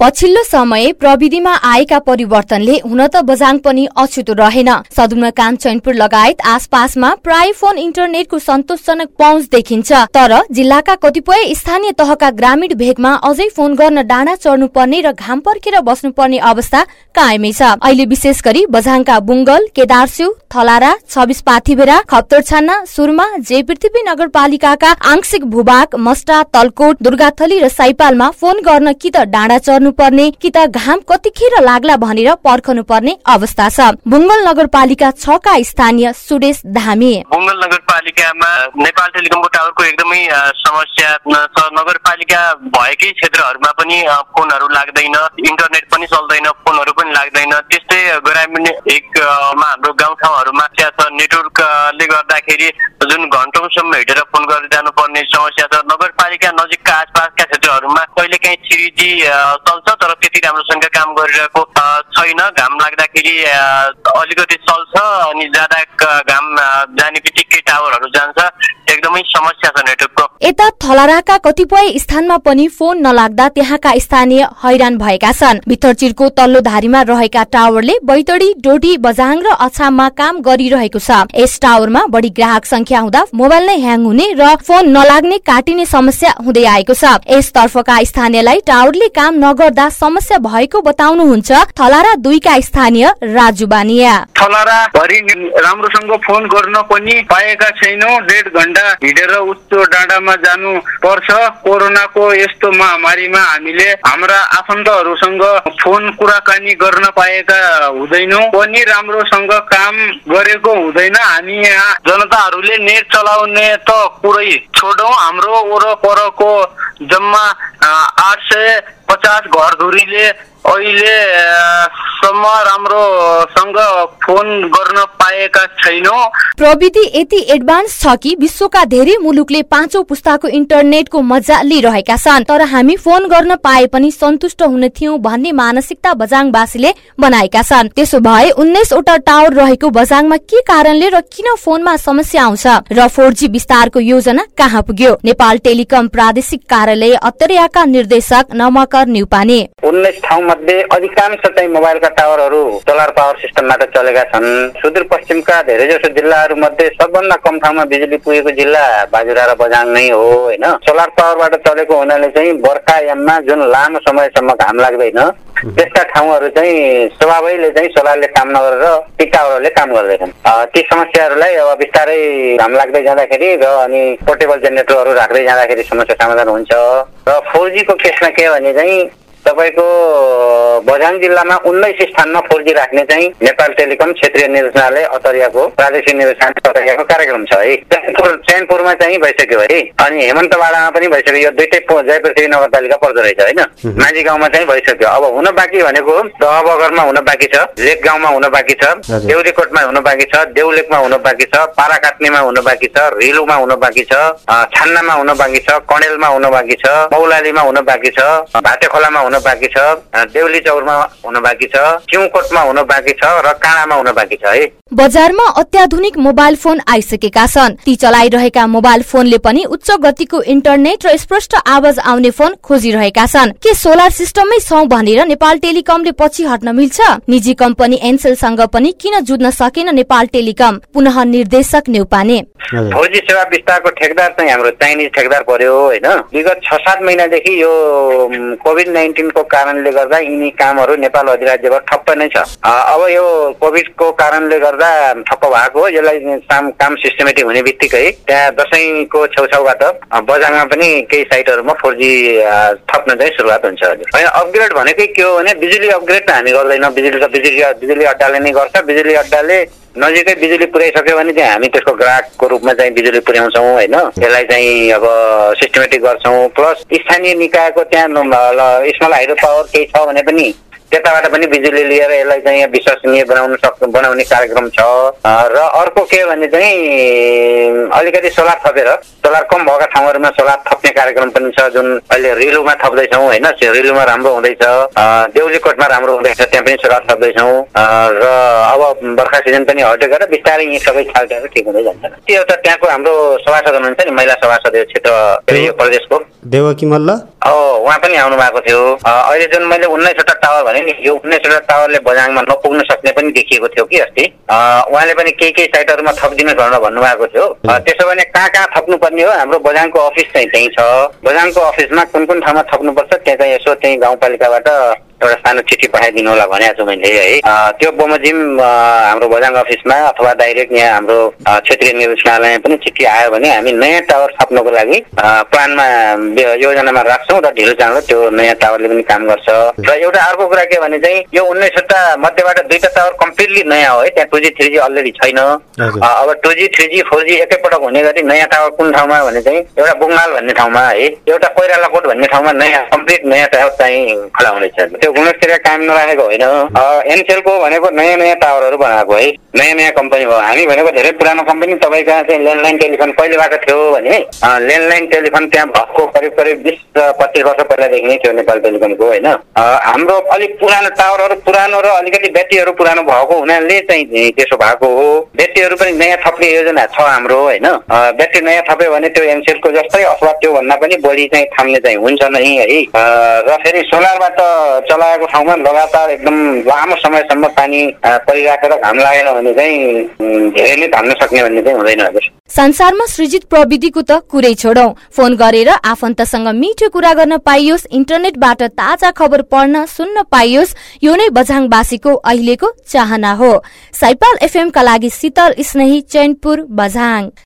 पछिल्लो समय प्रविधिमा आएका परिवर्तनले हुन त बजाङ पनि अछुतो रहेन। सदुमकान चैनपुर लगायत आसपासमा प्राय फोन इन्टरनेटको सन्तोषजनक पहुँच देखिन्छ। तर जिल्लाका कतिपय स्थानीय तहका ग्रामीण भेगमा अझै फोन गर्न डाँडा चढ्नु पर्ने र घाम पर्खेर बस्नुपर्ने अवस्था कायमै छ। अहिले विशेष गरी बझाङका बुङ्गल केदारस्यु थलारा छबिस पाथिभेरा खप्तर छान्ना सुरमा जे पृथ्वी नगरपालिकाका आंशिक भूभाग मस्टा तलकोट दुर्गाथली र साइपालमा फोन गर्न कि त डाँडा चढ्नु पर्ने कि त घाम कतिखेर लाग्ला भनेर पर्खनु पर्ने अवस्था छ। बुङ्गल नगरपालिका छ का स्थानीय सुरेश धामी। बुङ्गल नगरपालिकामा नेपाल टेलिकमको टावरको एकदमै समस्या छ नगरपालिका भएकै क्षेत्रहरूमा पनि फोनहरू लाग्दैन इन्टरनेट पनि चल्दैन फोनहरू पनि लाग्दैन। त्यस्तै ग्रामीण एकमा हाम्रो गाउँठाउँहरूमा छ नेटवर्कले गर्दाखेरि जुन घन्टौँसम्म हिँडेर फोन गरेर जानुपर्ने समस्या छ। नगरपालिका नजिकका आसपासका क्षेत्रहरूमा कहिलेकाहीँ थ्री जी चल्छ तर त्यति राम्रोसँग काम गरिरहेको छैन। घाम लाग्दाखेरि अलिकति चल्छ अनि ज्यादा घाम जाने बित्तिकै टावरहरू जान्छ। एकदमै समस्या छ नेटवर्कको यता थलाराका कतिपय स्थानमा पनि फोन नलाग्दा त्यहाँका स्थानीय हैरान भएका छन्। भित्तरचिरको तल्लो धारीमा रहेका टावरले बैतडी डोडी बजाङ र अछाममा काम गरिरहेको छ। यस टावरमा बढ़ी ग्राहक संख्या हुँदा मोबाइल नै ह्याङ हुने र फोन नलाग्ने काटिने समस्या हुँदै आएको छ। यसतर्फका स्थानीयलाई टावरले काम नगर्दा समस्या भएको बताउनुहुन्छ थलारा दुईका स्थानीय राजु बानिया। थलारा राम्रोसँग फोन गर्न पनि पाएका छैनौ। डेढ घण्टा हिँडेर उच्च डाँडामा जानु पर्छ। कोरोनाको यस्तो महामारीमा हामीले हाम्रा आफन्तहरूसँग फोन कुराकानी गर्न पाएका हुँदैनौ। पनि राम्रोसँग काम गरेको हुँदैन। हामी यहाँ जनताहरूले नेट चलाउने त कुरै छोडौँ। हाम्रो वरपरको जम्मा आठ सय पचास घरधुरीले अहिलेसम्म राम्रोसँग फोन गर्न पाएका छैनौँ। प्रविधि यति एडभान्स छ कि विश्वका धेरै मुलुकले पाँचौं पुस्ताको इन्टरनेटको मजा लिइरहेका छन् तर हामी फोन गर्न पाए पनि सन्तुष्ट हुने थियौं भन्ने मानसिकता बजाङवासीले बनाएका छन्। त्यसो भए उन्नाइसवटा टावर रहेको बजाङमा के कारणले र किन फोनमा समस्या आउँछ र फोर जी विस्तारको योजना कहाँ पुग्यो? नेपाल टेलिकम प्रादेशिक कार्यालय अत्तरियाका निर्देशक नमकर न्युपाने। उन्नाइस मध्ये अधिकांश चाहिँ मोबाइलका टावरहरू सोलर पावर सिस्टमबाट चलेका छन्। सुदूरपश्चिमका धेरै जसो जिल्लाहरू मध्ये सबभन्दा कम ठाउँमा बिजुली पुगेको जिल्ला बाजुरा र बझाङ नै हो होइन? सोलर पावरबाट चलेको हुनाले चाहिँ बर्खायाममा जुन लामो समयसम्म घाम लाग्दैन त्यस्ता ठाउँहरू चाहिँ स्वभावैले चाहिँ सोलरले काम नगरेर ती टावरहरूले काम गर्दैछन्। ती समस्याहरूलाई अब बिस्तारै घाम लाग्दै जाँदाखेरि र अनि पोर्टेबल जेनेरेटरहरू राख्दै जाँदाखेरि समस्या समाधान हुन्छ। र फोर जीको केसमा के भने चाहिँ तपाईँको बझाङ जिल्लामा उन्नाइस स्थानमा फोर जी राख्ने चाहिँ नेपाल टेलिकम क्षेत्रीय निर्देशनालय अतरियाको प्रादेशिक निर्देशनालय अतरियाको कार्यक्रम छ है चैनपुर चैनपुरमा चाहिँ भइसक्यो है अनि हेमन्तवाडामा पनि भइसक्यो यो दुइटै जय पृथ्वी नगरपालिका पर्दो रहेछ होइन माझी गाउँमा चाहिँ भइसक्यो अब हुन बाँकी भनेको दह बगरमा हुन बाँकी छ लेक गाउँमा हुन बाँकी छ देउरीकोटमा हुन बाँकी छ देउलेकमा हुन बाँकी छ पाराकाट्नेमा हुन बाँकी छ रेलुमा हुन बाँकी छ छान्नामा हुन बाँकी छ कणेलमा हुन बाँकी छ मौलालीमा हुन बाँकी छ भाटे खोलामा हुन बाँकी छ देउली चौरमा हुन बाँकी छ चिउकोटमा हुन बाँकी छ र काँडामा हुन बाँकी छ है? बजारमा अत्याधुनिक मोबाइल फोन आइसकेका छन्। ती चलाइरहेका मोबाइल फोनले पनि उच्च गतिको इन्टरनेट र स्पष्ट आवाज आउने फोन खोजिरहेका छन्। के सोलर सिस्टममै छौ भनेर नेपाल टेलिकमले पछि हट्न मिल्छ? निजी कम्पनी एनसेलसँग पनि किन जुझ्न सकेन नेपाल टेलिकम? पुनः निर्देशक नेउपाने। फौजी सेवा विस्तारको ठेकदार चाहिँ हाम्रो चाइनिज ठेकदार पर्यो होइन। विगत छ सात महिनादेखि यो कोभिड नाइन्टिनको कारणले गर्दा यिनी कामहरू नेपाल अधिराज्यबाट ठप्प नै छ। अब यो कोभिडको कारणले गर्दा ठप्प भएको हो। यसलाई काम सिस्टमेटिक हुने बित्तिकै त्यहाँ दसैँको छेउछाउबाट बजारमा पनि केही साइटहरूमा फोर जी थप्न चाहिँ सुरुवात हुन्छ होइन अपग्रेड भनेकै के हो भने बिजुली अपग्रेड हामी गर्दैनौँ। बिजुली त बिजुली बिजुली अड्डाले नै गर्छ। बिजुली अड्डाले नजिकै बिजुली पुर्याइसक्यो भने चाहिँ हामी त्यसको ग्राहकको रूपमा चाहिँ बिजुली पुर्याउँछौँ होइन? यसलाई चाहिँ अब सिस्टमेटिक गर्छौँ। प्लस स्थानीय निकायको त्यहाँ स्मल हाइड्रो पावर केही छ भने पनि त्यताबाट पनि बिजुली लिएर यसलाई चाहिँ विश्वसनीय बनाउन सक् बनाउने कार्यक्रम छ। र अर्को के भने चाहिँ अलिकति सोलर थपेर सोलर कम भएका ठाउँहरूमा सोलर थप्ने कार्यक्रम पनि छ जुन अहिले रिलुमा थप्दैछौँ होइन? रिलुमा राम्रो हुँदैछ। देउलीकोटमा राम्रो हुँदैछ त्यहाँ पनि सोलर थप्दैछौँ। र अब बर्खा सिजन पनि हटेको र बिस्तारै यी सबै खालकाहरू ठिक हुँदै जान्छ। त्यो एउटा त्यहाँको हाम्रो सभासद हुनुहुन्छ नि महिला सभासद क्षेत्र प्रदेशको। देवकी मल्ल। हो उहाँ पनि आउनु भएको थियो। अहिले जुन मैले उन्नाइसवटा टावर भने नि यो उन्नाइसवटा टावरले बझाङमा नपुग्न सक्ने पनि देखिएको थियो कि अस्ति। उहाँले पनि केही केही साइटहरूमा थपिदिनु भनेर भन्नुभएको थियो। त्यसो भने कहाँ कहाँ थप्नुपर्ने हो? हाम्रो बझाङको अफिस चाहिँ त्यहीँ छ। बझाङको अफिसमा कुन कुन ठाउँमा थप्नुपर्छ? त्यहाँ चाहिँ यसो त्यही गाउँपालिकाबाट एउटा सानो चिठी पठाइदिनु होला भनेको छु मैले है। त्यो बमोजिम हाम्रो बजाङ अफिसमा अथवा डाइरेक्ट यहाँ हाम्रो क्षेत्रीय निर्देशनालयमा पनि चिठी आयो भने हामी नयाँ टावर थप्नको लागि प्लानमा योजनामा राख्छौँ र ढिलो चाँडो त्यो नयाँ टावरले पनि काम गर्छ। र एउटा अर्को कुरा के भने चाहिँ यो उन्नाइसवटा मध्येबाट दुईवटा टावर कम्प्लिटली नयाँ हो है त्यहाँ two G three G already छैन। अब two G three G four G एकैपटक हुने गरी नयाँ टावर कुन ठाउँमा भने चाहिँ एउटा बुङ्गाल भन्ने ठाउँमा है एउटा कोइरालाकोट भन्ने ठाउँमा नयाँ कम्प्लिट नयाँ टावर चाहिँ खडा हुनेछ त्यो गुणस्तर काम नराखेको होइन। एनसेलको भनेको नयाँ नयाँ टावरहरू बनाएको है। नयाँ नयाँ कम्पनी हो हामी भनेको धेरै पुरानो कम्पनी तपाईँको चाहिँ ल्यान्डलाइन टेलिफोन पहिलेबाट थियो भने ल्यान्डलाइन टेलिफोन त्यहाँ भएको करिब करिब बिस पच्चिस वर्ष पहिलादेखि नै थियो नेपाल टेलिफोनको होइन। हाम्रो अलिक पुरानो टावरहरू पुरानो र अलिकति ब्याट्रीहरू पुरानो भएको हुनाले चाहिँ त्यसो भएको हो। ब्याट्रीहरू पनि नयाँ थप्ने योजना छ हाम्रो होइन। ब्याट्री नयाँ थप्यो भने त्यो एनसेलको जस्तै अथवा त्योभन्दा पनि बढी चाहिँ थाम्ने चाहिँ हुन्छ नै है। र फेरि सोलरबाट चलाएको ठाउँमा लगातार एकदम लामो समयसम्म पानी परिराखेर घाम लागेन भने चाहिँ धेरै नै धान्न सक्ने भन्ने चाहिँ हुँदैन हजुर। संसारमा सृजित प्रविधिको त कुरै छोडौ। फोन गरेर आफन्तसँग मिठो कुरा गर्न पाइयोस् इन्टरनेटबाट ताजा खबर पढ्न सुन्न पाइयोस् यो नै बझाङवासीको अहिलेको चाहना हो। साइपाल एफएमका लागि शीतल स्नेही चैनपुर बझाङ।